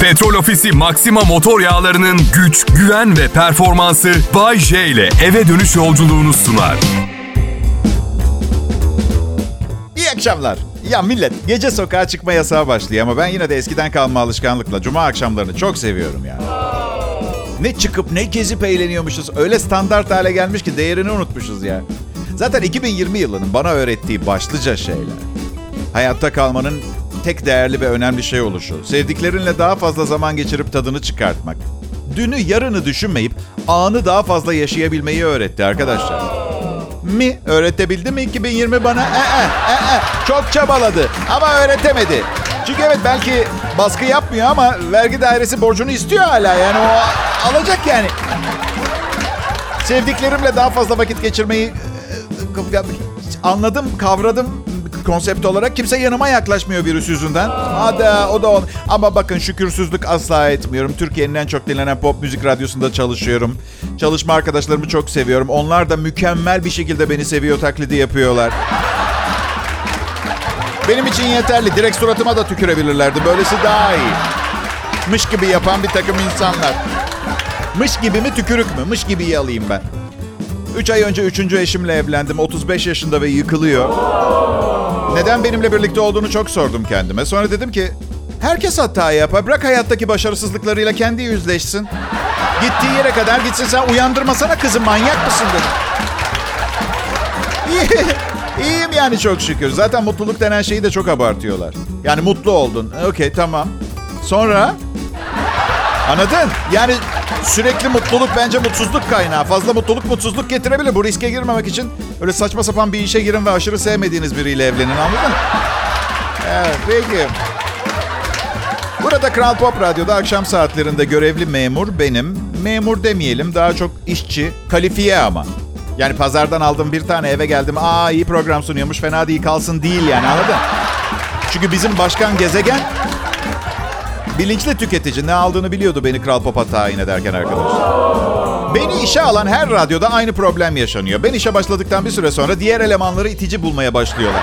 Petrol Ofisi Maxima motor yağlarının güç, güven ve performansı Bay J ile eve dönüş yolculuğunu sunar. İyi akşamlar. Ya millet gece sokağa çıkma yasağı başlıyor ama ben yine de eskiden kalma alışkanlıkla cuma akşamlarını çok seviyorum yani. Ne çıkıp ne gezip eğleniyormuşuz. Öyle standart hale gelmiş ki değerini unutmuşuz ya. Zaten 2020 yılının bana öğrettiği başlıca şeyler. Hayatta kalmanın tek değerli ve önemli şey oluşu. Sevdiklerinle daha fazla zaman geçirip tadını çıkartmak. Dünü yarını düşünmeyip anı daha fazla yaşayabilmeyi öğretti arkadaşlar. Mi? Öğretebildi mi 2020 bana? Ee, ee, ee. Çok çabaladı ama öğretemedi. Çünkü evet belki baskı yapmıyor ama vergi dairesi borcunu istiyor hala yani o alacak yani. Sevdiklerimle daha fazla vakit geçirmeyi e, anladım, kavradım konsept olarak. Kimse yanıma yaklaşmıyor virüs yüzünden. Hadi o da on. Ama bakın şükürsüzlük asla etmiyorum. Türkiye'nin en çok dinlenen pop müzik radyosunda çalışıyorum. Çalışma arkadaşlarımı çok seviyorum. Onlar da mükemmel bir şekilde beni seviyor taklidi yapıyorlar. Benim için yeterli. Direkt suratıma da tükürebilirlerdi. Böylesi daha iyi. Mış gibi yapan bir takım insanlar. Mış gibi mi tükürük mü? Mış gibi alayım ben. 3 ay önce 3. eşimle evlendim. 35 yaşında ve yıkılıyor. Neden benimle birlikte olduğunu çok sordum kendime. Sonra dedim ki herkes hata yapar. Bırak hayattaki başarısızlıklarıyla kendi yüzleşsin. Gittiği yere kadar gitsin. Sen uyandırmasana kızım manyak mısın dedim. İyi. İyiyim yani çok şükür. Zaten mutluluk denen şeyi de çok abartıyorlar. Yani mutlu oldun. Okey tamam. Sonra? Anladın? Yani sürekli mutluluk bence mutsuzluk kaynağı. Fazla mutluluk mutsuzluk getirebilir. Bu riske girmemek için öyle saçma sapan bir işe girin ve aşırı sevmediğiniz biriyle evlenin anladın? Evet peki. Burada Kral Pop Radyo'da akşam saatlerinde görevli memur benim. Memur demeyelim daha çok işçi. Kalifiye ama. Yani pazardan aldım bir tane eve geldim. Aa iyi program sunuyormuş fena değil kalsın değil yani anladın? Çünkü bizim başkan gezegen bilinçli tüketici ne aldığını biliyordu beni Kral Pop'a tayin ederken arkadaşlar. Beni işe alan her radyoda aynı problem yaşanıyor. Ben işe başladıktan bir süre sonra diğer elemanları itici bulmaya başlıyorlar.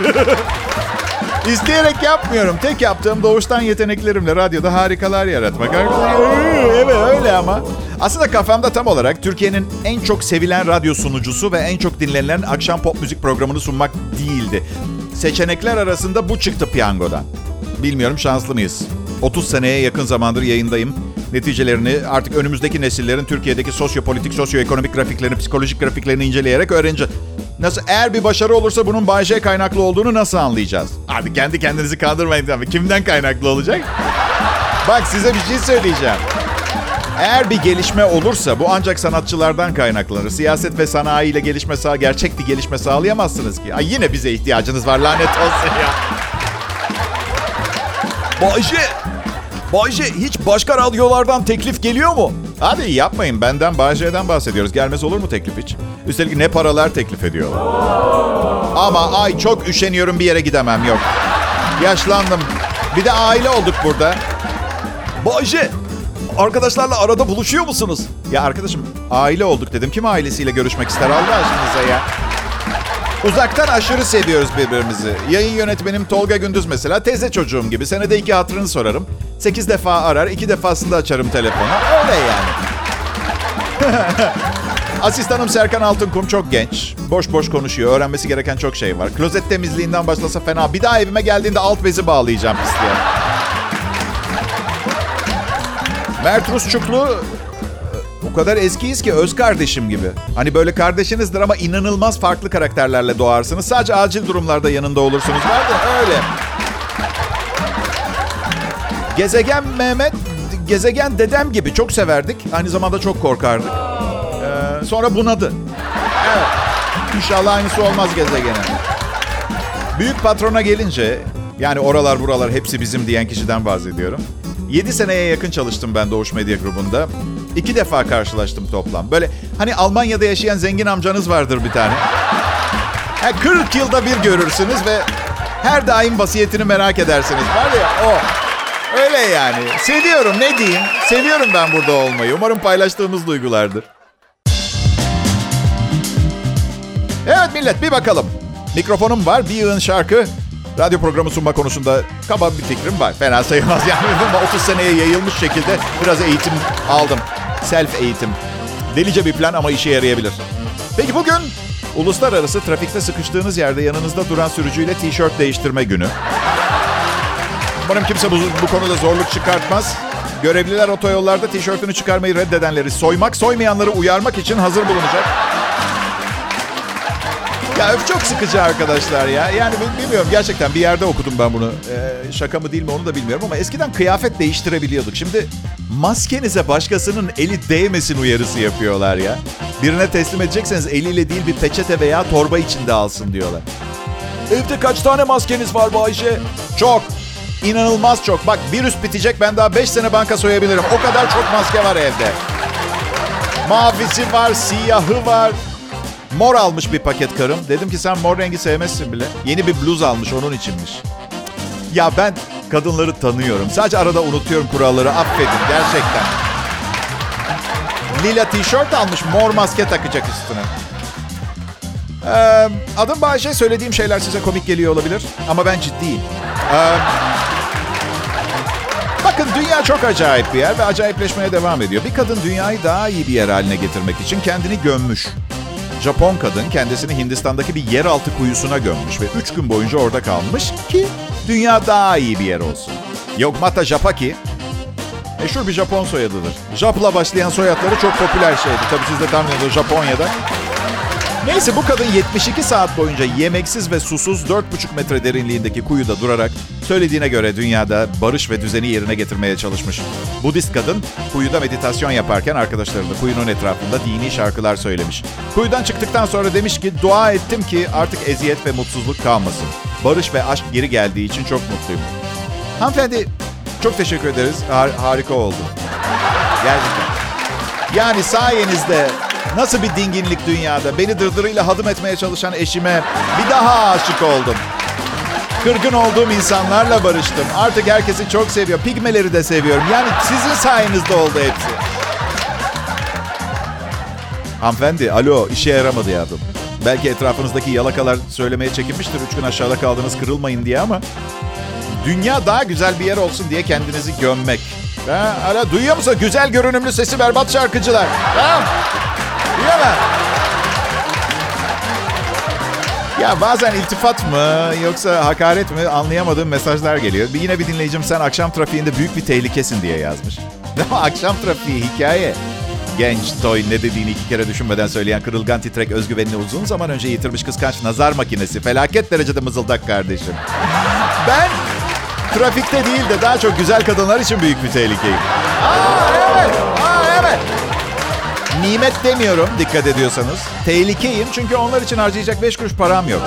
İsteyerek yapmıyorum. Tek yaptığım doğuştan yeteneklerimle radyoda harikalar yaratmak. Evet öyle ama. Aslında kafamda tam olarak Türkiye'nin en çok sevilen radyo sunucusu ve en çok dinlenilen akşam pop müzik programını sunmak değildi. Seçenekler arasında bu çıktı piyangodan. Bilmiyorum şanslı mıyız? 30 seneye yakın zamandır yayındayım. Neticelerini artık önümüzdeki nesillerin Türkiye'deki sosyopolitik, sosyoekonomik grafiklerini, psikolojik grafiklerini inceleyerek öğreneceğiz. Nasıl eğer bir başarı olursa bunun Bay kaynaklı olduğunu nasıl anlayacağız? Abi kendi kendinizi kandırmayın tabii. Kimden kaynaklı olacak? Bak size bir şey söyleyeceğim. Eğer bir gelişme olursa bu ancak sanatçılardan kaynaklanır. Siyaset ve sanayi ile gelişme sağ gerçek bir gelişme sağlayamazsınız ki. Ay yine bize ihtiyacınız var lanet olsun ya. Bayce, Bayce hiç başka radyolardan teklif geliyor mu? Abi yapmayın benden Bayce'den bahsediyoruz. Gelmez olur mu teklif hiç? Üstelik ne paralar teklif ediyorlar. Ama ay çok üşeniyorum bir yere gidemem yok. Yaşlandım. Bir de aile olduk burada. Bayce, arkadaşlarla arada buluşuyor musunuz? Ya arkadaşım aile olduk dedim. Kim ailesiyle görüşmek ister Allah aşkınıza ya? Uzaktan aşırı seviyoruz birbirimizi. Yayın yönetmenim Tolga Gündüz mesela teyze çocuğum gibi. Senede iki hatırını sorarım. Sekiz defa arar, iki defasında açarım telefonu. Öyle yani. Asistanım Serkan Altınkum çok genç. Boş boş konuşuyor. Öğrenmesi gereken çok şey var. Klozet temizliğinden başlasa fena. Bir daha evime geldiğinde alt bezi bağlayacağım pisliğe. Mert Rusçuklu o kadar eskiyiz ki öz kardeşim gibi. Hani böyle kardeşinizdir ama inanılmaz farklı karakterlerle doğarsınız. Sadece acil durumlarda yanında olursunuz. Var da öyle. Gezegen Mehmet, gezegen dedem gibi çok severdik. Aynı zamanda çok korkardık. Ee, sonra bunadı. Evet. İnşallah aynısı olmaz gezegene. Büyük patrona gelince, yani oralar buralar hepsi bizim diyen kişiden bahsediyorum. 7 seneye yakın çalıştım ben Doğuş Medya Grubu'nda. İki defa karşılaştım toplam. Böyle hani Almanya'da yaşayan zengin amcanız vardır bir tane. Yani 40 yılda bir görürsünüz ve her daim vasiyetini merak edersiniz. Var ya o. Öyle yani. Seviyorum ne diyeyim. Seviyorum ben burada olmayı. Umarım paylaştığımız duygulardır. Evet millet bir bakalım. Mikrofonum var. Bir yığın şarkı. Radyo programı sunma konusunda kaba bir fikrim var. Fena sayılmaz yani. 30 seneye yayılmış şekilde biraz eğitim aldım. Self eğitim. Delice bir plan ama işe yarayabilir. Peki bugün uluslararası trafikte sıkıştığınız yerde yanınızda duran sürücüyle tişört değiştirme günü. Umarım kimse bu, bu konuda zorluk çıkartmaz. Görevliler otoyollarda tişörtünü çıkarmayı reddedenleri soymak, soymayanları uyarmak için hazır bulunacak. Ya öf çok sıkıcı arkadaşlar ya. Yani bilmiyorum gerçekten bir yerde okudum ben bunu. Ee, şaka mı değil mi onu da bilmiyorum ama eskiden kıyafet değiştirebiliyorduk. Şimdi maskenize başkasının eli değmesin uyarısı yapıyorlar ya. Birine teslim edecekseniz eliyle değil bir peçete veya torba içinde alsın diyorlar. Evde kaç tane maskeniz var Bayşe? Çok. İnanılmaz çok. Bak virüs bitecek ben daha 5 sene banka soyabilirim. O kadar çok maske var evde. Mavisi var, siyahı var. Mor almış bir paket karım. Dedim ki sen mor rengi sevmezsin bile. Yeni bir bluz almış onun içinmiş. Ya ben kadınları tanıyorum. Sadece arada unutuyorum kuralları. Affedin gerçekten. Lila tişört almış mor maske takacak üstüne. Ee, adım Bayşe. Söylediğim şeyler size komik geliyor olabilir. Ama ben ciddiyim. Ee, bakın dünya çok acayip bir yer ve acayipleşmeye devam ediyor. Bir kadın dünyayı daha iyi bir yer haline getirmek için kendini gömmüş. Japon kadın kendisini Hindistan'daki bir yeraltı kuyusuna gömmüş ve 3 gün boyunca orada kalmış ki dünya daha iyi bir yer olsun. Yogmata Japaki meşhur bir Japon soyadıdır. Jap'la başlayan soyadları çok popüler şeydi. Tabii siz de tahmin ediyorsunuz Japonya'da. Neyse bu kadın 72 saat boyunca yemeksiz ve susuz 4,5 metre derinliğindeki kuyuda durarak söylediğine göre dünyada barış ve düzeni yerine getirmeye çalışmış. Budist kadın kuyuda meditasyon yaparken arkadaşlarıyla kuyunun etrafında dini şarkılar söylemiş. Kuyudan çıktıktan sonra demiş ki dua ettim ki artık eziyet ve mutsuzluk kalmasın. Barış ve aşk geri geldiği için çok mutluyum. Hanımefendi çok teşekkür ederiz. Har- harika oldu. Gerçekten. Yani sayenizde nasıl bir dinginlik dünyada beni dırdırıyla hadım etmeye çalışan eşime bir daha aşık oldum. Kırgın olduğum insanlarla barıştım. Artık herkesi çok seviyor. Pigmeleri de seviyorum. Yani sizin sayenizde oldu hepsi. Hanımefendi, alo işe yaramadı yardım. Belki etrafınızdaki yalakalar söylemeye çekinmiştir. Üç gün aşağıda kaldınız kırılmayın diye ama... Dünya daha güzel bir yer olsun diye kendinizi gömmek. Ha, hala duyuyor musun? Güzel görünümlü sesi berbat şarkıcılar. Ha? Musun? Ya bazen iltifat mı yoksa hakaret mi anlayamadığım mesajlar geliyor. Bir yine bir dinleyicim sen akşam trafiğinde büyük bir tehlikesin diye yazmış. Ama akşam trafiği hikaye. Genç, toy ne dediğini iki kere düşünmeden söyleyen kırılgan titrek özgüvenini uzun zaman önce yitirmiş kıskanç nazar makinesi. Felaket derecede mızıldak kardeşim. Ben trafikte değil de daha çok güzel kadınlar için büyük bir tehlikeyim. Nimet demiyorum dikkat ediyorsanız. Tehlikeyim çünkü onlar için harcayacak beş kuruş param yok.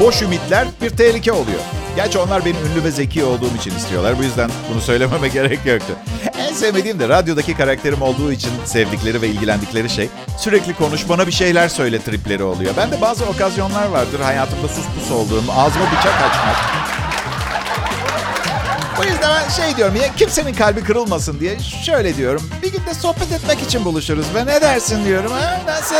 Boş ümitler bir tehlike oluyor. Gerçi onlar benim ünlü ve zeki olduğum için istiyorlar. Bu yüzden bunu söylememe gerek yoktu. En sevmediğim de radyodaki karakterim olduğu için sevdikleri ve ilgilendikleri şey sürekli konuş bana bir şeyler söyle tripleri oluyor. Ben de bazı okazyonlar vardır hayatımda sus pus olduğum, ağzıma bıçak açmak. O yüzden ben şey diyorum ya kimsenin kalbi kırılmasın diye şöyle diyorum. Bir gün de sohbet etmek için buluşuruz ve ne dersin diyorum ha nasıl?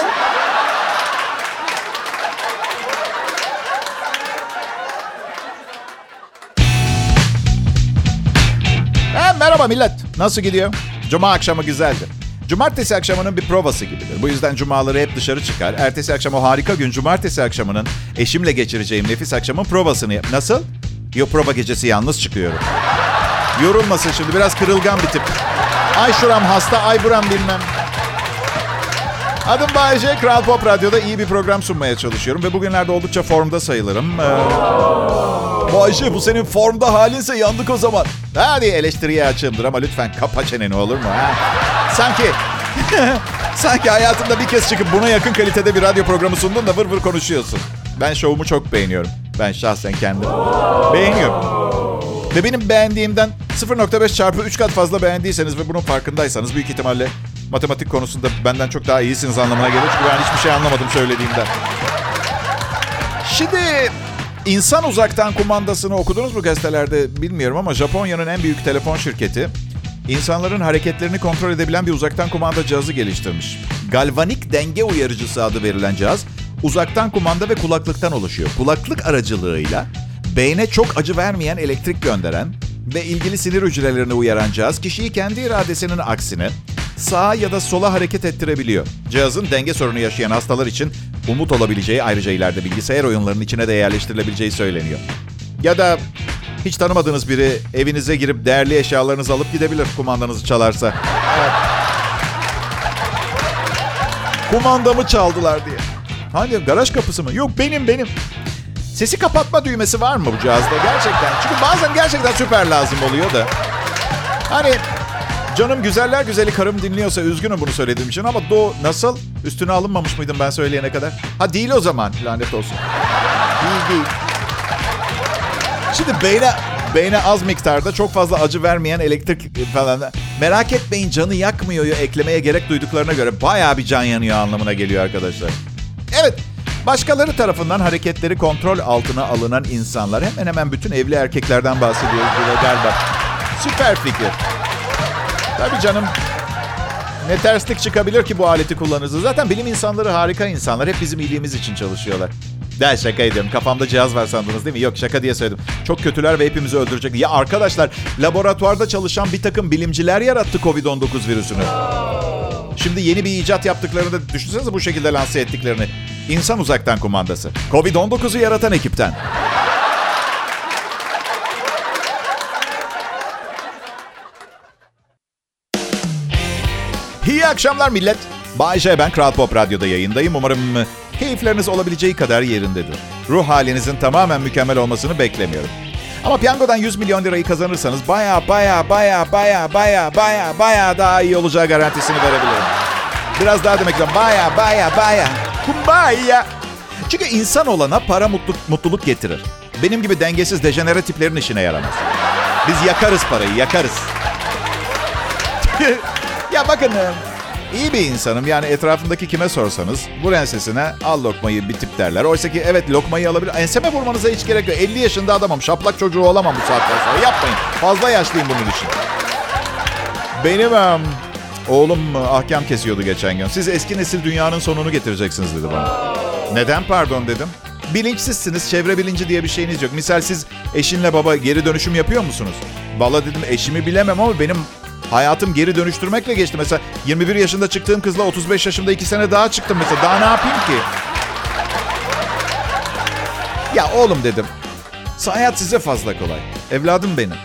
Ha, merhaba millet. Nasıl gidiyor? Cuma akşamı güzeldi. Cumartesi akşamının bir provası gibidir. Bu yüzden cumaları hep dışarı çıkar. Ertesi akşam o harika gün cumartesi akşamının eşimle geçireceğim nefis akşamın provasını yap. Nasıl? Yo prova gecesi yalnız çıkıyorum. Yorulmasın şimdi biraz kırılgan bir tip. Ay şuram hasta, ay buram bilmem. Adım Bayece, Kral Pop Radyo'da iyi bir program sunmaya çalışıyorum ve bugünlerde oldukça formda sayılırım. Ee... Bayece bu senin formda halinse yandık o zaman. Hadi eleştiriye açığımdır ama lütfen kapa çeneni olur mu? Ha? Sanki sanki hayatında bir kez çıkıp buna yakın kalitede bir radyo programı sundun da vır vır konuşuyorsun. Ben şovumu çok beğeniyorum. Ben şahsen kendim. Beğeniyorum. Ve benim beğendiğimden 0.5 çarpı 3 kat fazla beğendiyseniz ve bunun farkındaysanız büyük ihtimalle matematik konusunda benden çok daha iyisiniz anlamına gelir. Çünkü ben hiçbir şey anlamadım söylediğimden. Şimdi insan uzaktan kumandasını okudunuz mu gazetelerde bilmiyorum ama Japonya'nın en büyük telefon şirketi insanların hareketlerini kontrol edebilen bir uzaktan kumanda cihazı geliştirmiş. Galvanik denge uyarıcısı adı verilen cihaz uzaktan kumanda ve kulaklıktan oluşuyor. Kulaklık aracılığıyla beyne çok acı vermeyen elektrik gönderen ve ilgili sinir hücrelerini uyaran cihaz kişiyi kendi iradesinin aksine sağa ya da sola hareket ettirebiliyor. Cihazın denge sorunu yaşayan hastalar için umut olabileceği ayrıca ileride bilgisayar oyunlarının içine de yerleştirilebileceği söyleniyor. Ya da hiç tanımadığınız biri evinize girip değerli eşyalarınızı alıp gidebilir kumandanızı çalarsa. Evet. Kumandamı çaldılar diye. Hani garaj kapısı mı? Yok benim benim. Sesi kapatma düğmesi var mı bu cihazda gerçekten? Çünkü bazen gerçekten süper lazım oluyor da. Hani canım güzeller güzeli karım dinliyorsa üzgünüm bunu söylediğim için ama do nasıl? Üstüne alınmamış mıydım ben söyleyene kadar? Ha değil o zaman lanet olsun. Değil değil. Şimdi beyne, beyne az miktarda çok fazla acı vermeyen elektrik falan. Merak etmeyin canı yakmıyor eklemeye gerek duyduklarına göre bayağı bir can yanıyor anlamına geliyor arkadaşlar. Evet Başkaları tarafından hareketleri kontrol altına alınan insanlar hemen hemen bütün evli erkeklerden bahsediyoruz burada galiba. Süper fikir. Tabii canım. Ne terslik çıkabilir ki bu aleti kullanırsa. Zaten bilim insanları harika insanlar. Hep bizim iyiliğimiz için çalışıyorlar. Ben şaka ediyorum. Kafamda cihaz var sandınız değil mi? Yok şaka diye söyledim. Çok kötüler ve hepimizi öldürecek. Ya arkadaşlar laboratuvarda çalışan bir takım bilimciler yarattı Covid-19 virüsünü. Şimdi yeni bir icat yaptıklarını da düşünsenize bu şekilde lanse ettiklerini. İnsan uzaktan kumandası. Covid-19'u yaratan ekipten. İyi akşamlar millet. Bay J, ben Kral Pop Radyo'da yayındayım. Umarım e, keyifleriniz olabileceği kadar yerindedir. Ruh halinizin tamamen mükemmel olmasını beklemiyorum. Ama piyangodan 100 milyon lirayı kazanırsanız baya baya baya baya baya baya baya daha iyi olacağı garantisini verebilirim. Biraz daha demek lazım. Baya baya baya. Baya. Çünkü insan olana para mutluluk, mutluluk getirir. Benim gibi dengesiz dejenere tiplerin işine yaramaz. Biz yakarız parayı, yakarız. ya bakın iyi bir insanım. Yani etrafındaki kime sorsanız bu ensesine al lokmayı bir tip derler. Oysa ki evet lokmayı alabilir. Enseme vurmanıza hiç gerek yok. 50 yaşında adamım. Şaplak çocuğu olamam bu saatten sonra. Yapmayın. Fazla yaşlıyım bunun için. Benim oğlum ahkam kesiyordu geçen gün. Siz eski nesil dünyanın sonunu getireceksiniz dedi bana. Neden pardon dedim. Bilinçsizsiniz. Çevre bilinci diye bir şeyiniz yok. Misal siz eşinle baba geri dönüşüm yapıyor musunuz? Valla dedim eşimi bilemem ama benim hayatım geri dönüştürmekle geçti. Mesela 21 yaşında çıktığım kızla 35 yaşımda 2 sene daha çıktım mesela. Daha ne yapayım ki? Ya oğlum dedim. Hayat size fazla kolay. Evladım benim.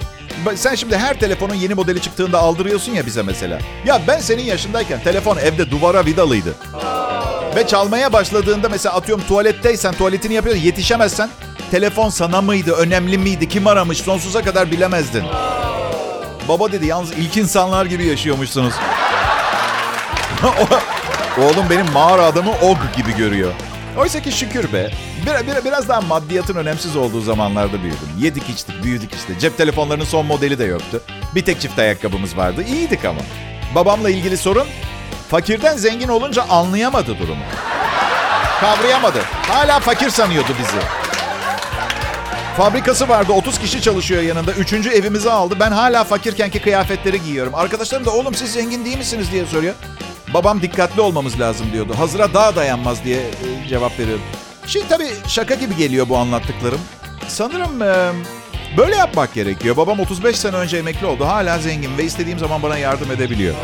Sen şimdi her telefonun yeni modeli çıktığında aldırıyorsun ya bize mesela. Ya ben senin yaşındayken telefon evde duvara vidalıydı. Ve çalmaya başladığında mesela atıyorum tuvaletteysen tuvaletini yapıyorsun yetişemezsen telefon sana mıydı, önemli miydi, kim aramış sonsuza kadar bilemezdin. Baba dedi yalnız ilk insanlar gibi yaşıyormuşsunuz. Oğlum benim mağara adamı og gibi görüyor. Oysa ki şükür be. Bir, bir, biraz daha maddiyatın önemsiz olduğu zamanlarda büyüdüm. Yedik içtik büyüdük işte. Cep telefonlarının son modeli de yoktu. Bir tek çift ayakkabımız vardı. İyiydik ama. Babamla ilgili sorun fakirden zengin olunca anlayamadı durumu. Kavrayamadı. Hala fakir sanıyordu bizi. Fabrikası vardı 30 kişi çalışıyor yanında. Üçüncü evimizi aldı. Ben hala fakirkenki kıyafetleri giyiyorum. Arkadaşlarım da oğlum siz zengin değil misiniz diye soruyor. Babam dikkatli olmamız lazım diyordu. Hazıra daha dayanmaz diye e, cevap veriyordu. Şimdi tabii şaka gibi geliyor bu anlattıklarım. Sanırım e, böyle yapmak gerekiyor. Babam 35 sene önce emekli oldu. Hala zengin ve istediğim zaman bana yardım edebiliyor.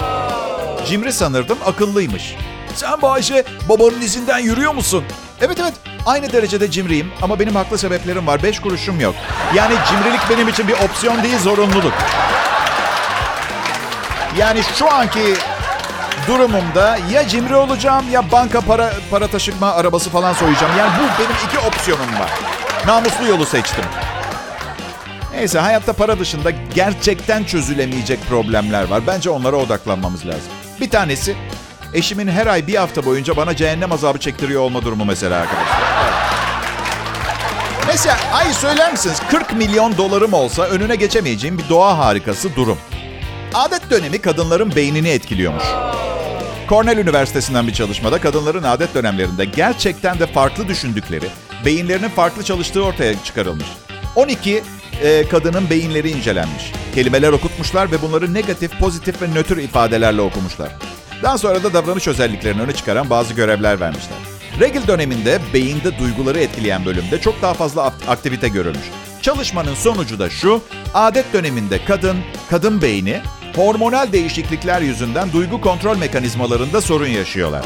Cimri sanırdım, akıllıymış. Sen Bayşe babanın izinden yürüyor musun? Evet evet aynı derecede cimriyim ama benim haklı sebeplerim var. Beş kuruşum yok. Yani cimrilik benim için bir opsiyon değil zorunluluk. Yani şu anki durumumda ya cimri olacağım ya banka para para taşıma arabası falan soyacağım. Yani bu benim iki opsiyonum var. Namuslu yolu seçtim. Neyse hayatta para dışında gerçekten çözülemeyecek problemler var. Bence onlara odaklanmamız lazım. Bir tanesi eşimin her ay bir hafta boyunca bana cehennem azabı çektiriyor olma durumu mesela arkadaşlar. Mesela ay söyler misiniz 40 milyon dolarım olsa önüne geçemeyeceğim bir doğa harikası durum. Adet dönemi kadınların beynini etkiliyormuş. Cornell Üniversitesi'nden bir çalışmada kadınların adet dönemlerinde gerçekten de farklı düşündükleri, beyinlerinin farklı çalıştığı ortaya çıkarılmış. 12 e, kadının beyinleri incelenmiş. Kelimeler okutmuşlar ve bunları negatif, pozitif ve nötr ifadelerle okumuşlar. Daha sonra da davranış özelliklerini öne çıkaran bazı görevler vermişler. Regil döneminde beyinde duyguları etkileyen bölümde çok daha fazla aktivite görülmüş. Çalışmanın sonucu da şu. Adet döneminde kadın, kadın beyni hormonal değişiklikler yüzünden duygu kontrol mekanizmalarında sorun yaşıyorlar.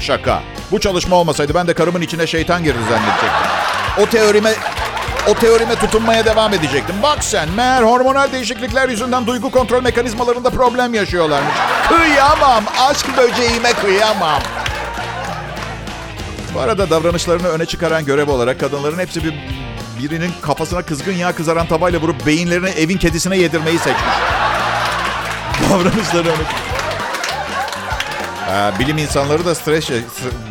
Şaka. Bu çalışma olmasaydı ben de karımın içine şeytan girdi zannedecektim. O teorime o teorime tutunmaya devam edecektim. Bak sen meğer hormonal değişiklikler yüzünden duygu kontrol mekanizmalarında problem yaşıyorlarmış. Kıyamam. Aşk böceğime kıyamam. Bu arada davranışlarını öne çıkaran görev olarak kadınların hepsi bir birinin kafasına kızgın yağ kızaran tabayla vurup beyinlerini evin kedisine yedirmeyi seçmiş. Davranışları öne ee, bilim insanları da stres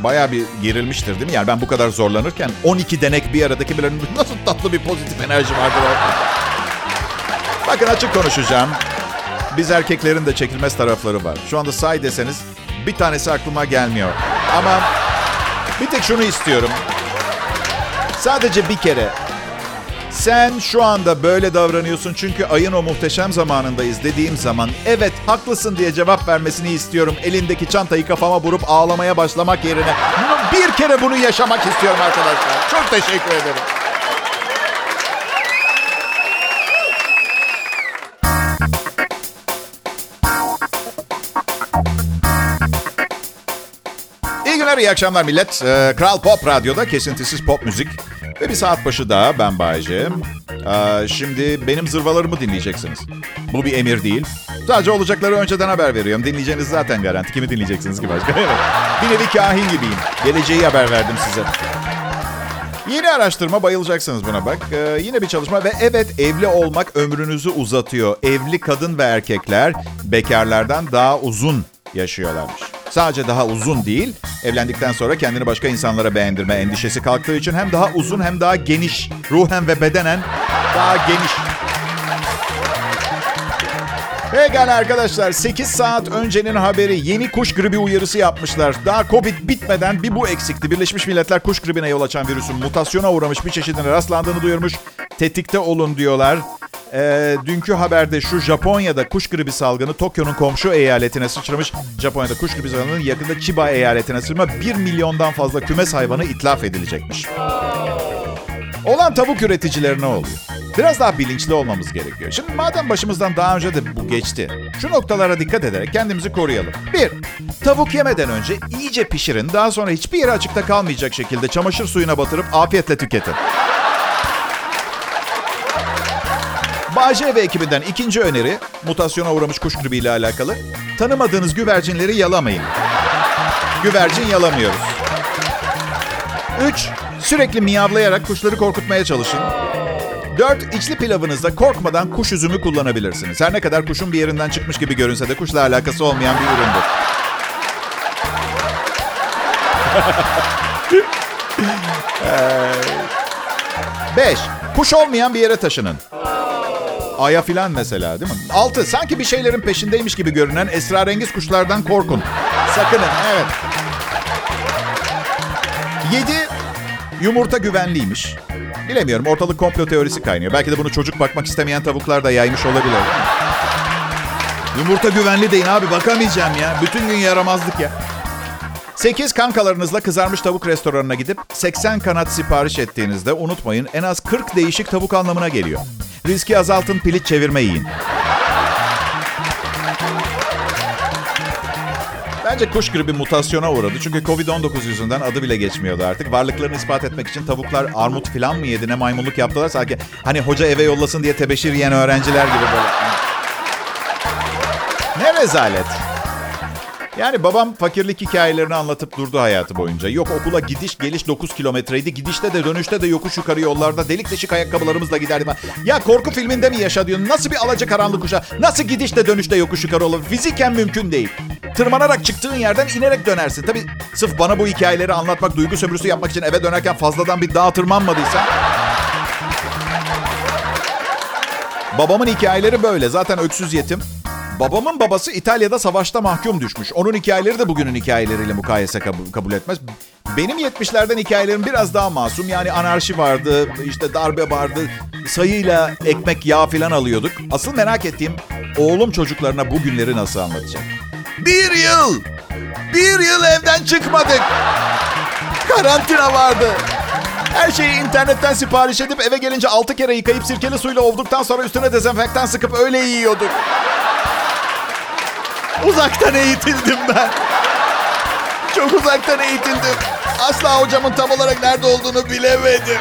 bayağı bir gerilmiştir değil mi? Yani ben bu kadar zorlanırken 12 denek bir aradaki bir nasıl tatlı bir pozitif enerji vardır. Bakın açık konuşacağım. Biz erkeklerin de çekilmez tarafları var. Şu anda say deseniz bir tanesi aklıma gelmiyor. Ama bir tek şunu istiyorum. Sadece bir kere sen şu anda böyle davranıyorsun çünkü ayın o muhteşem zamanındayız dediğim zaman evet haklısın diye cevap vermesini istiyorum. Elindeki çantayı kafama vurup ağlamaya başlamak yerine bir kere bunu yaşamak istiyorum arkadaşlar. Çok teşekkür ederim. İyi günler, iyi akşamlar millet. Ee, Kral Pop Radyo'da kesintisiz pop müzik. Ve bir saat başı daha ben Bayece. Ee, şimdi benim zırvalarımı dinleyeceksiniz. Bu bir emir değil. Sadece olacakları önceden haber veriyorum. Dinleyeceğiniz zaten garanti. Kimi dinleyeceksiniz ki başka? Evet. bir nevi kahin gibiyim. Geleceği haber verdim size. Yeni araştırma bayılacaksınız buna bak. Ee, yine bir çalışma ve evet evli olmak ömrünüzü uzatıyor. Evli kadın ve erkekler bekarlardan daha uzun yaşıyorlarmış. Sadece daha uzun değil, evlendikten sonra kendini başka insanlara beğendirme endişesi kalktığı için hem daha uzun hem daha geniş, ruhen ve bedenen daha geniş. Pekala arkadaşlar 8 saat öncenin haberi yeni kuş gribi uyarısı yapmışlar. Daha Covid bitmeden bir bu eksikti. Birleşmiş Milletler kuş gribine yol açan virüsün mutasyona uğramış bir çeşidine rastlandığını duyurmuş. Tetikte olun diyorlar. E, dünkü haberde şu Japonya'da kuş gribi salgını Tokyo'nun komşu eyaletine sıçramış. Japonya'da kuş gribi salgını yakında Chiba eyaletine sıçrama 1 milyondan fazla kümes hayvanı itlaf edilecekmiş. Olan tavuk üreticilerine oluyor. Biraz daha bilinçli olmamız gerekiyor. Şimdi madem başımızdan daha önce de bu geçti. Şu noktalara dikkat ederek kendimizi koruyalım. Bir, tavuk yemeden önce iyice pişirin. Daha sonra hiçbir yere açıkta kalmayacak şekilde çamaşır suyuna batırıp afiyetle tüketin. Bağcay ve ekibinden ikinci öneri, mutasyona uğramış kuş gribi ile alakalı. Tanımadığınız güvercinleri yalamayın. Güvercin yalamıyoruz. Üç, sürekli miyavlayarak kuşları korkutmaya çalışın. Dört, içli pilavınızda korkmadan kuş üzümü kullanabilirsiniz. Her ne kadar kuşun bir yerinden çıkmış gibi görünse de kuşla alakası olmayan bir üründür. Beş, kuş olmayan bir yere taşının. Aya filan mesela değil mi? Altı, sanki bir şeylerin peşindeymiş gibi görünen esrarengiz kuşlardan korkun. Sakının, evet. Yedi, yumurta güvenliymiş. Bilemiyorum, ortalık komplo teorisi kaynıyor. Belki de bunu çocuk bakmak istemeyen tavuklar da yaymış olabilir. Yumurta güvenli deyin abi, bakamayacağım ya. Bütün gün yaramazlık ya. 8 kankalarınızla kızarmış tavuk restoranına gidip 80 kanat sipariş ettiğinizde unutmayın en az 40 değişik tavuk anlamına geliyor. Riski azaltın, piliç çevirme yiyin. Bence kuş gribi mutasyona uğradı. Çünkü Covid-19 yüzünden adı bile geçmiyordu artık. Varlıklarını ispat etmek için tavuklar armut falan mı yedi ne maymunluk yaptılar. Sanki hani hoca eve yollasın diye tebeşir yiyen öğrenciler gibi böyle. Ne rezalet. Yani babam fakirlik hikayelerini anlatıp durdu hayatı boyunca. Yok okula gidiş geliş 9 kilometreydi. Gidişte de dönüşte de yokuş yukarı yollarda delik deşik ayakkabılarımızla giderdim. Ya korku filminde mi yaşa? Nasıl bir alaca karanlık kuşa? Nasıl gidişte dönüşte yokuş yukarı olur? Fiziken mümkün değil. Tırmanarak çıktığın yerden inerek dönersin. Tabii sırf bana bu hikayeleri anlatmak, duygu sömürüsü yapmak için eve dönerken fazladan bir dağa tırmanmadıysan... Babamın hikayeleri böyle. Zaten öksüz yetim. Babamın babası İtalya'da savaşta mahkum düşmüş. Onun hikayeleri de bugünün hikayeleriyle mukayese kabul, etmez. Benim 70'lerden hikayelerim biraz daha masum. Yani anarşi vardı, işte darbe vardı. Sayıyla ekmek, yağ falan alıyorduk. Asıl merak ettiğim oğlum çocuklarına bu günleri nasıl anlatacak? Bir yıl! Bir yıl evden çıkmadık. Karantina vardı. Her şeyi internetten sipariş edip eve gelince 6 kere yıkayıp sirkeli suyla ovduktan sonra üstüne dezenfektan sıkıp öyle yiyorduk. Uzaktan eğitildim ben. Çok uzaktan eğitildim. Asla hocamın tam olarak nerede olduğunu bilemedim.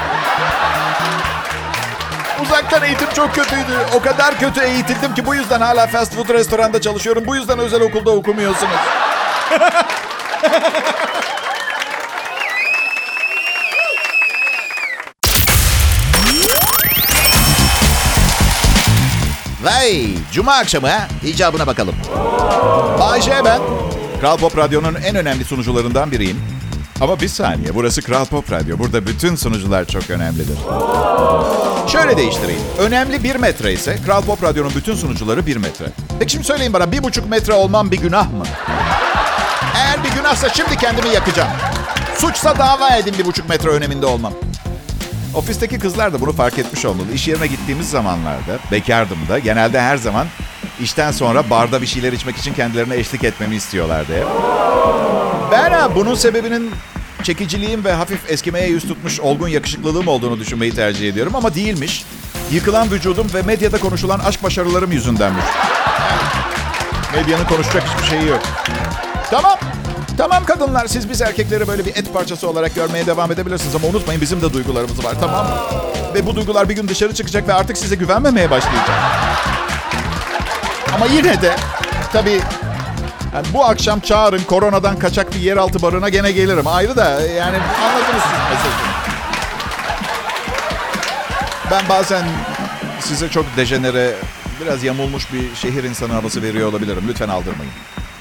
Uzaktan eğitim çok kötüydü. O kadar kötü eğitildim ki bu yüzden hala fast food restoranda çalışıyorum. Bu yüzden özel okulda okumuyorsunuz. Vay, cuma akşamı ha. İcabına bakalım. Bayşe ben. Kral Pop Radyo'nun en önemli sunucularından biriyim. Ama bir saniye, burası Kral Pop Radyo. Burada bütün sunucular çok önemlidir. Şöyle değiştireyim. Önemli bir metre ise Kral Pop Radyo'nun bütün sunucuları bir metre. Peki şimdi söyleyin bana bir buçuk metre olmam bir günah mı? Eğer bir günahsa şimdi kendimi yakacağım. Suçsa dava edin bir buçuk metre öneminde olmam. Ofisteki kızlar da bunu fark etmiş olmalı. İş yerine gittiğimiz zamanlarda, bekardım da genelde her zaman işten sonra barda bir şeyler içmek için kendilerine eşlik etmemi istiyorlardı hep. Ben bunun sebebinin çekiciliğim ve hafif eskimeye yüz tutmuş olgun yakışıklılığım olduğunu düşünmeyi tercih ediyorum ama değilmiş. Yıkılan vücudum ve medyada konuşulan aşk başarılarım yüzündenmiş. Medyanın konuşacak hiçbir şeyi yok. Tamam. Tamam kadınlar siz biz erkekleri böyle bir et parçası olarak görmeye devam edebilirsiniz ama unutmayın bizim de duygularımız var tamam mı? Ve bu duygular bir gün dışarı çıkacak ve artık size güvenmemeye başlayacak. Ama yine de tabii yani bu akşam çağırın koronadan kaçak bir yeraltı barına gene gelirim. Ayrı da yani anladınız siz mesajı. Ben bazen size çok dejenere, biraz yamulmuş bir şehir insanı havası veriyor olabilirim. Lütfen aldırmayın.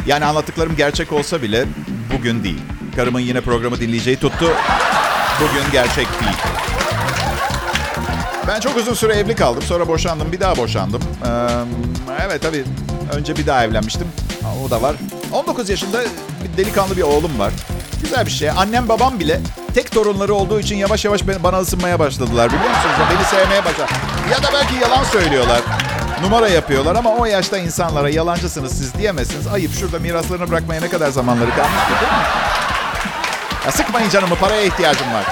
Yani anlattıklarım gerçek olsa bile bugün değil. Karımın yine programı dinleyeceği tuttu. Bugün gerçek değil. Ben çok uzun süre evli kaldım. Sonra boşandım. Bir daha boşandım. Ee, evet tabii. Önce bir daha evlenmiştim. O da var. 19 yaşında bir delikanlı bir oğlum var. Güzel bir şey. Annem babam bile tek torunları olduğu için yavaş yavaş bana ısınmaya başladılar biliyor musunuz? Beni sevmeye başladı. Ya da belki yalan söylüyorlar. Numara yapıyorlar ama o yaşta insanlara yalancısınız siz diyemezsiniz. Ayıp şurada miraslarını bırakmaya ne kadar zamanları kalmış değil mi? Ya sıkmayın canımı paraya ihtiyacım var.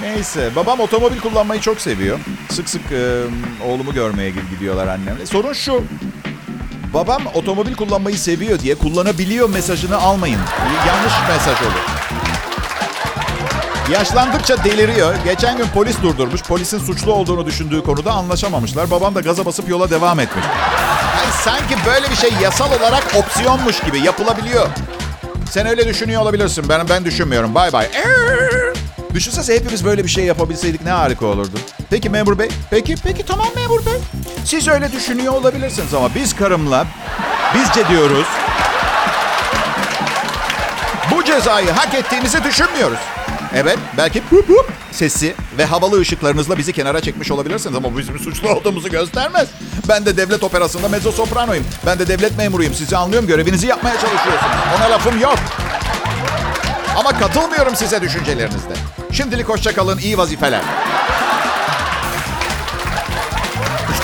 Neyse babam otomobil kullanmayı çok seviyor. Sık sık e, oğlumu görmeye gidiyorlar annemle. Sorun şu. Babam otomobil kullanmayı seviyor diye kullanabiliyor mesajını almayın. Yanlış mesaj olur. Yaşlandıkça deliriyor. Geçen gün polis durdurmuş. Polisin suçlu olduğunu düşündüğü konuda anlaşamamışlar. Babam da gaza basıp yola devam etmiş. Yani sanki böyle bir şey yasal olarak opsiyonmuş gibi yapılabiliyor. Sen öyle düşünüyor olabilirsin. Ben ben düşünmüyorum. Bay bay. Düşünsene hepimiz böyle bir şey yapabilseydik ne harika olurdu. Peki memur bey? Peki, peki tamam memur bey. Siz öyle düşünüyor olabilirsiniz ama biz karımla bizce diyoruz. Bu cezayı hak ettiğimizi düşünmüyoruz. Evet, belki hup hup sesi ve havalı ışıklarınızla bizi kenara çekmiş olabilirsiniz ama bu bizim suçlu olduğumuzu göstermez. Ben de devlet operasında mezzo sopranoyum. Ben de devlet memuruyum. Sizi anlıyorum. Görevinizi yapmaya çalışıyorsunuz. Ona lafım yok. Ama katılmıyorum size düşüncelerinizde. Şimdilik hoşça kalın. iyi vazifeler.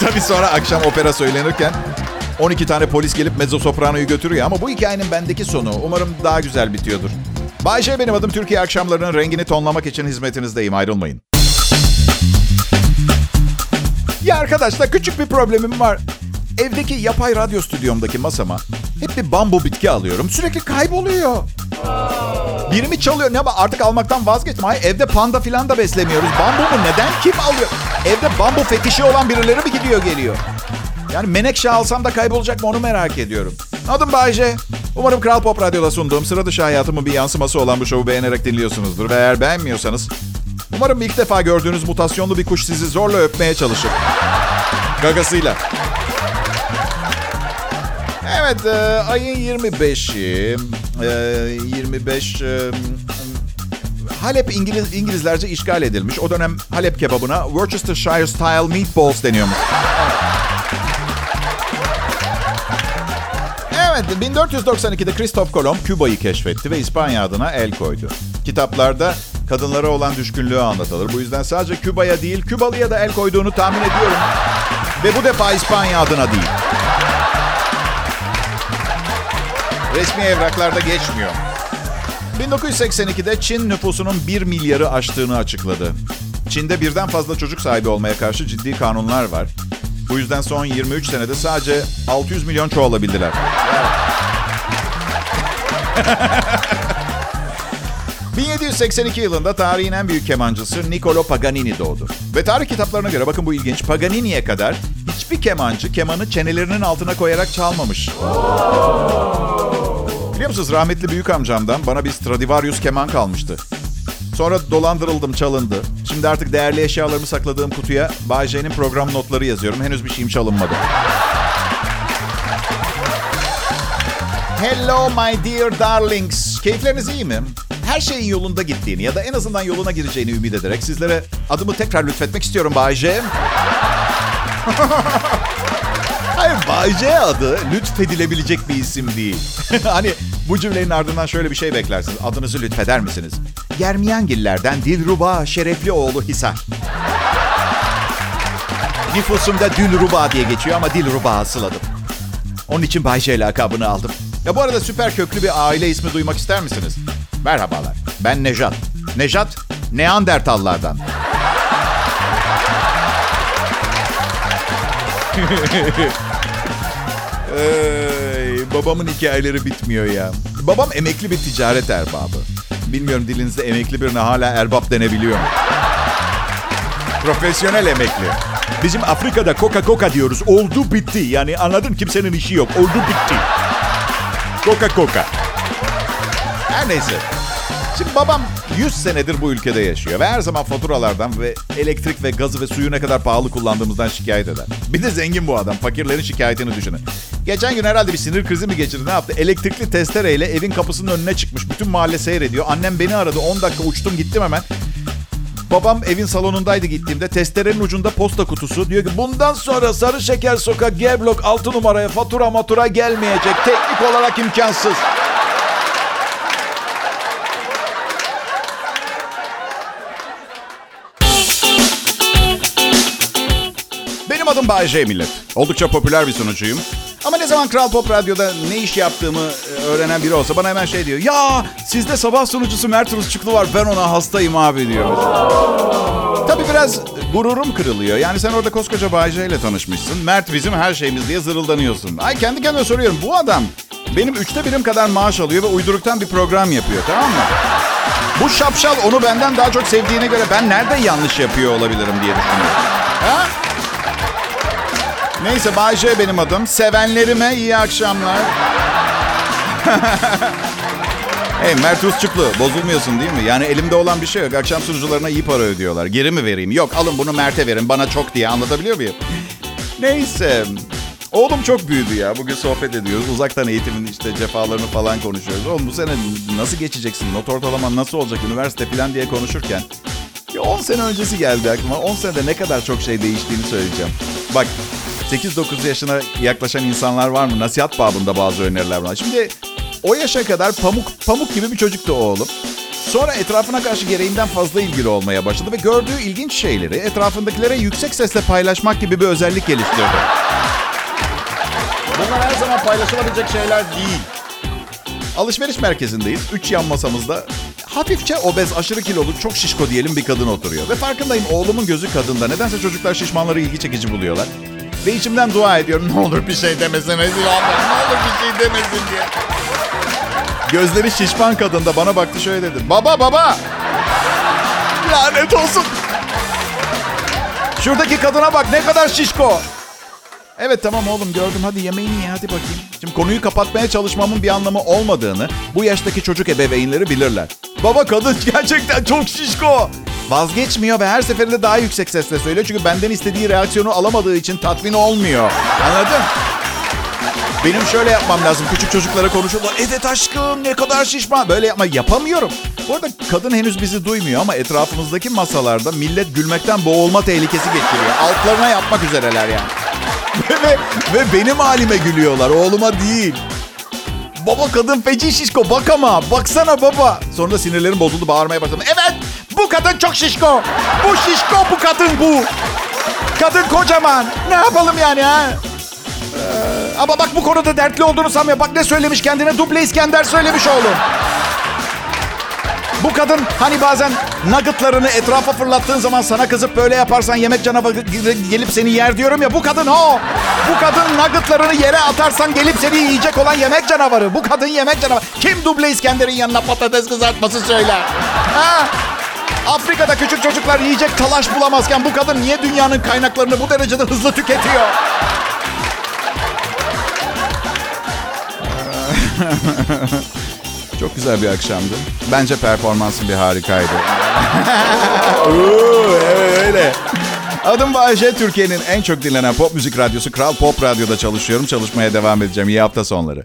Tabii sonra akşam opera söylenirken 12 tane polis gelip mezzo sopranoyu götürüyor ama bu hikayenin bendeki sonu umarım daha güzel bitiyordur. Bayşe benim adım Türkiye akşamlarının rengini tonlamak için hizmetinizdeyim ayrılmayın. Ya arkadaşlar küçük bir problemim var. Evdeki yapay radyo stüdyomdaki masama hep bir bambu bitki alıyorum. Sürekli kayboluyor. Birimi çalıyor. Ne artık almaktan vazgeçtim. Hayır evde panda filan da beslemiyoruz. Bambu mu? Neden? Kim alıyor? Evde bambu fetişi olan birileri mi gidiyor geliyor? Yani menekşe alsam da kaybolacak mı onu merak ediyorum. Adım Bayce. Umarım Kral Pop Radyo'da sunduğum sıra dışı hayatımın bir yansıması olan bu şovu beğenerek dinliyorsunuzdur. Ve eğer beğenmiyorsanız umarım ilk defa gördüğünüz mutasyonlu bir kuş sizi zorla öpmeye çalışır. Gagasıyla. Evet, e, ayın 25'i, e, 25 e, Halep İngiliz, İngilizlerce işgal edilmiş. O dönem Halep kebabına Worcestershire style meatballs deniyormuş. Evet, 1492'de Christoph Kolomb Küba'yı keşfetti ve İspanya adına el koydu. Kitaplarda kadınlara olan düşkünlüğü anlatılır. Bu yüzden sadece Küba'ya değil, Kübalı'ya da el koyduğunu tahmin ediyorum. Ve bu defa İspanya adına değil. Resmi evraklarda geçmiyor. 1982'de Çin nüfusunun 1 milyarı aştığını açıkladı. Çin'de birden fazla çocuk sahibi olmaya karşı ciddi kanunlar var. Bu yüzden son 23 senede sadece 600 milyon çoğalabildiler. 1782 yılında tarihin en büyük kemancısı Niccolo Paganini doğdu. Ve tarih kitaplarına göre bakın bu ilginç. Paganini'ye kadar hiçbir kemancı kemanı çenelerinin altına koyarak çalmamış. Biliyor musunuz rahmetli büyük amcamdan bana bir Stradivarius keman kalmıştı. Sonra dolandırıldım, çalındı. Şimdi artık değerli eşyalarımı sakladığım kutuya Bay J'nin program notları yazıyorum. Henüz bir şeyim çalınmadı. Hello my dear darlings. Keyifleriniz iyi mi? Her şeyin yolunda gittiğini ya da en azından yoluna gireceğini ümit ederek sizlere adımı tekrar lütfetmek istiyorum Bay J. Hayır Bay J adı lütfedilebilecek bir isim değil. hani bu cümlenin ardından şöyle bir şey beklersiniz. Adınızı lütfeder misiniz? Germiyangillerden Dilruba Şerefli oğlu Hisar. Nüfusumda Dilruba diye geçiyor ama Dilruba asıladım. Onun için Bay J lakabını aldım. Ya bu arada süper köklü bir aile ismi duymak ister misiniz? Merhabalar. Ben Nejat. Nejat, Neandertallardan. Ey, babamın hikayeleri bitmiyor ya. Babam emekli bir ticaret erbabı. Bilmiyorum dilinizde emekli birine hala erbap denebiliyor mu? Profesyonel emekli. Bizim Afrika'da Coca-Cola diyoruz. Oldu bitti. Yani anladın kimsenin işi yok. Oldu bitti. Coca-Cola. Her neyse. Şimdi babam 100 senedir bu ülkede yaşıyor ve her zaman faturalardan ve elektrik ve gazı ve suyu ne kadar pahalı kullandığımızdan şikayet eder. Bir de zengin bu adam. Fakirlerin şikayetini düşünün. Geçen gün herhalde bir sinir krizi mi geçirdi ne yaptı? Elektrikli testereyle evin kapısının önüne çıkmış. Bütün mahalle seyrediyor. Annem beni aradı. 10 dakika uçtum gittim hemen. Babam evin salonundaydı gittiğimde. Testerenin ucunda posta kutusu. Diyor ki bundan sonra Sarı Şeker Sokak G blok 6 numaraya fatura matura gelmeyecek. Teknik olarak imkansız. Benim adım Bay J millet. Oldukça popüler bir sunucuyum. Ama ne zaman Kral Pop Radyo'da ne iş yaptığımı e, öğrenen biri olsa bana hemen şey diyor. Ya sizde sabah sunucusu Mert Rusçuklu var ben ona hastayım abi diyor. Tabii biraz gururum kırılıyor. Yani sen orada koskoca Bay J ile tanışmışsın. Mert bizim her şeyimiz diye zırıldanıyorsun. Ay kendi kendime soruyorum. Bu adam benim üçte birim kadar maaş alıyor ve uyduruktan bir program yapıyor tamam mı? Bu şapşal onu benden daha çok sevdiğine göre ben nerede yanlış yapıyor olabilirim diye düşünüyorum. Ha? Neyse Bay J benim adım. Sevenlerime iyi akşamlar. hey Mert Rusçuklu bozulmuyorsun değil mi? Yani elimde olan bir şey yok. Akşam sunucularına iyi para ödüyorlar. Geri mi vereyim? Yok alın bunu Mert'e verin bana çok diye anlatabiliyor muyum? Neyse. Oğlum çok büyüdü ya. Bugün sohbet ediyoruz. Uzaktan eğitimin işte cefalarını falan konuşuyoruz. Oğlum bu sene nasıl geçeceksin? Not ortalaman nasıl olacak? Üniversite falan diye konuşurken. Ya 10 sene öncesi geldi aklıma. 10 senede ne kadar çok şey değiştiğini söyleyeceğim. Bak 8-9 yaşına yaklaşan insanlar var mı? Nasihat babında bazı öneriler var. Şimdi o yaşa kadar pamuk pamuk gibi bir çocuktu oğlum. Sonra etrafına karşı gereğinden fazla ilgili olmaya başladı ve gördüğü ilginç şeyleri etrafındakilere yüksek sesle paylaşmak gibi bir özellik geliştirdi. Bunlar her zaman paylaşılabilecek şeyler değil. Alışveriş merkezindeyiz. Üç yan masamızda hafifçe obez, aşırı kilolu, çok şişko diyelim bir kadın oturuyor. Ve farkındayım oğlumun gözü kadında. Nedense çocuklar şişmanları ilgi çekici buluyorlar. Ve içimden dua ediyorum. Ne olur bir şey demesin rezil olmayayım. Ne olur bir şey demesin diye. Gözleri şişman kadın da bana baktı şöyle dedi. Baba baba. Lanet olsun. Şuradaki kadına bak ne kadar şişko. Evet tamam oğlum gördüm hadi yemeğini ye hadi bakayım. Şimdi konuyu kapatmaya çalışmamın bir anlamı olmadığını bu yaştaki çocuk ebeveynleri bilirler. Baba kadın gerçekten çok şişko. Vazgeçmiyor ve her seferinde daha yüksek sesle söylüyor. Çünkü benden istediği reaksiyonu alamadığı için tatmin olmuyor. Anladın? Benim şöyle yapmam lazım. Küçük çocuklara konuşuyorlar. Evet aşkım ne kadar şişman. Böyle yapma yapamıyorum. Bu arada kadın henüz bizi duymuyor ama etrafımızdaki masalarda millet gülmekten boğulma tehlikesi geçiriyor. Altlarına yapmak üzereler yani. ve, ve benim halime gülüyorlar. Oğluma değil. Baba kadın feci şişko bak ama. Baksana baba. Sonra sinirlerim bozuldu bağırmaya başladım. Evet bu kadın çok şişko. Bu şişko bu kadın bu. Kadın kocaman. Ne yapalım yani ha? Ee, ama bak bu konuda dertli olduğunu sanmıyor. Bak ne söylemiş kendine. Duble İskender söylemiş oğlum. Bu kadın hani bazen nuggetlarını etrafa fırlattığın zaman sana kızıp böyle yaparsan yemek canavarı gelip seni yer diyorum ya. Bu kadın o. Bu kadın nuggetlarını yere atarsan gelip seni yiyecek olan yemek canavarı. Bu kadın yemek canavarı. Kim duble İskender'in yanına patates kızartması söyler? Ha? Afrika'da küçük çocuklar yiyecek talaş bulamazken bu kadın niye dünyanın kaynaklarını bu derecede hızlı tüketiyor? Çok güzel bir akşamdı. Bence performansın bir harikaydı. evet öyle. Adım Bayece. Türkiye'nin en çok dinlenen pop müzik radyosu Kral Pop Radyo'da çalışıyorum. Çalışmaya devam edeceğim. İyi hafta sonları.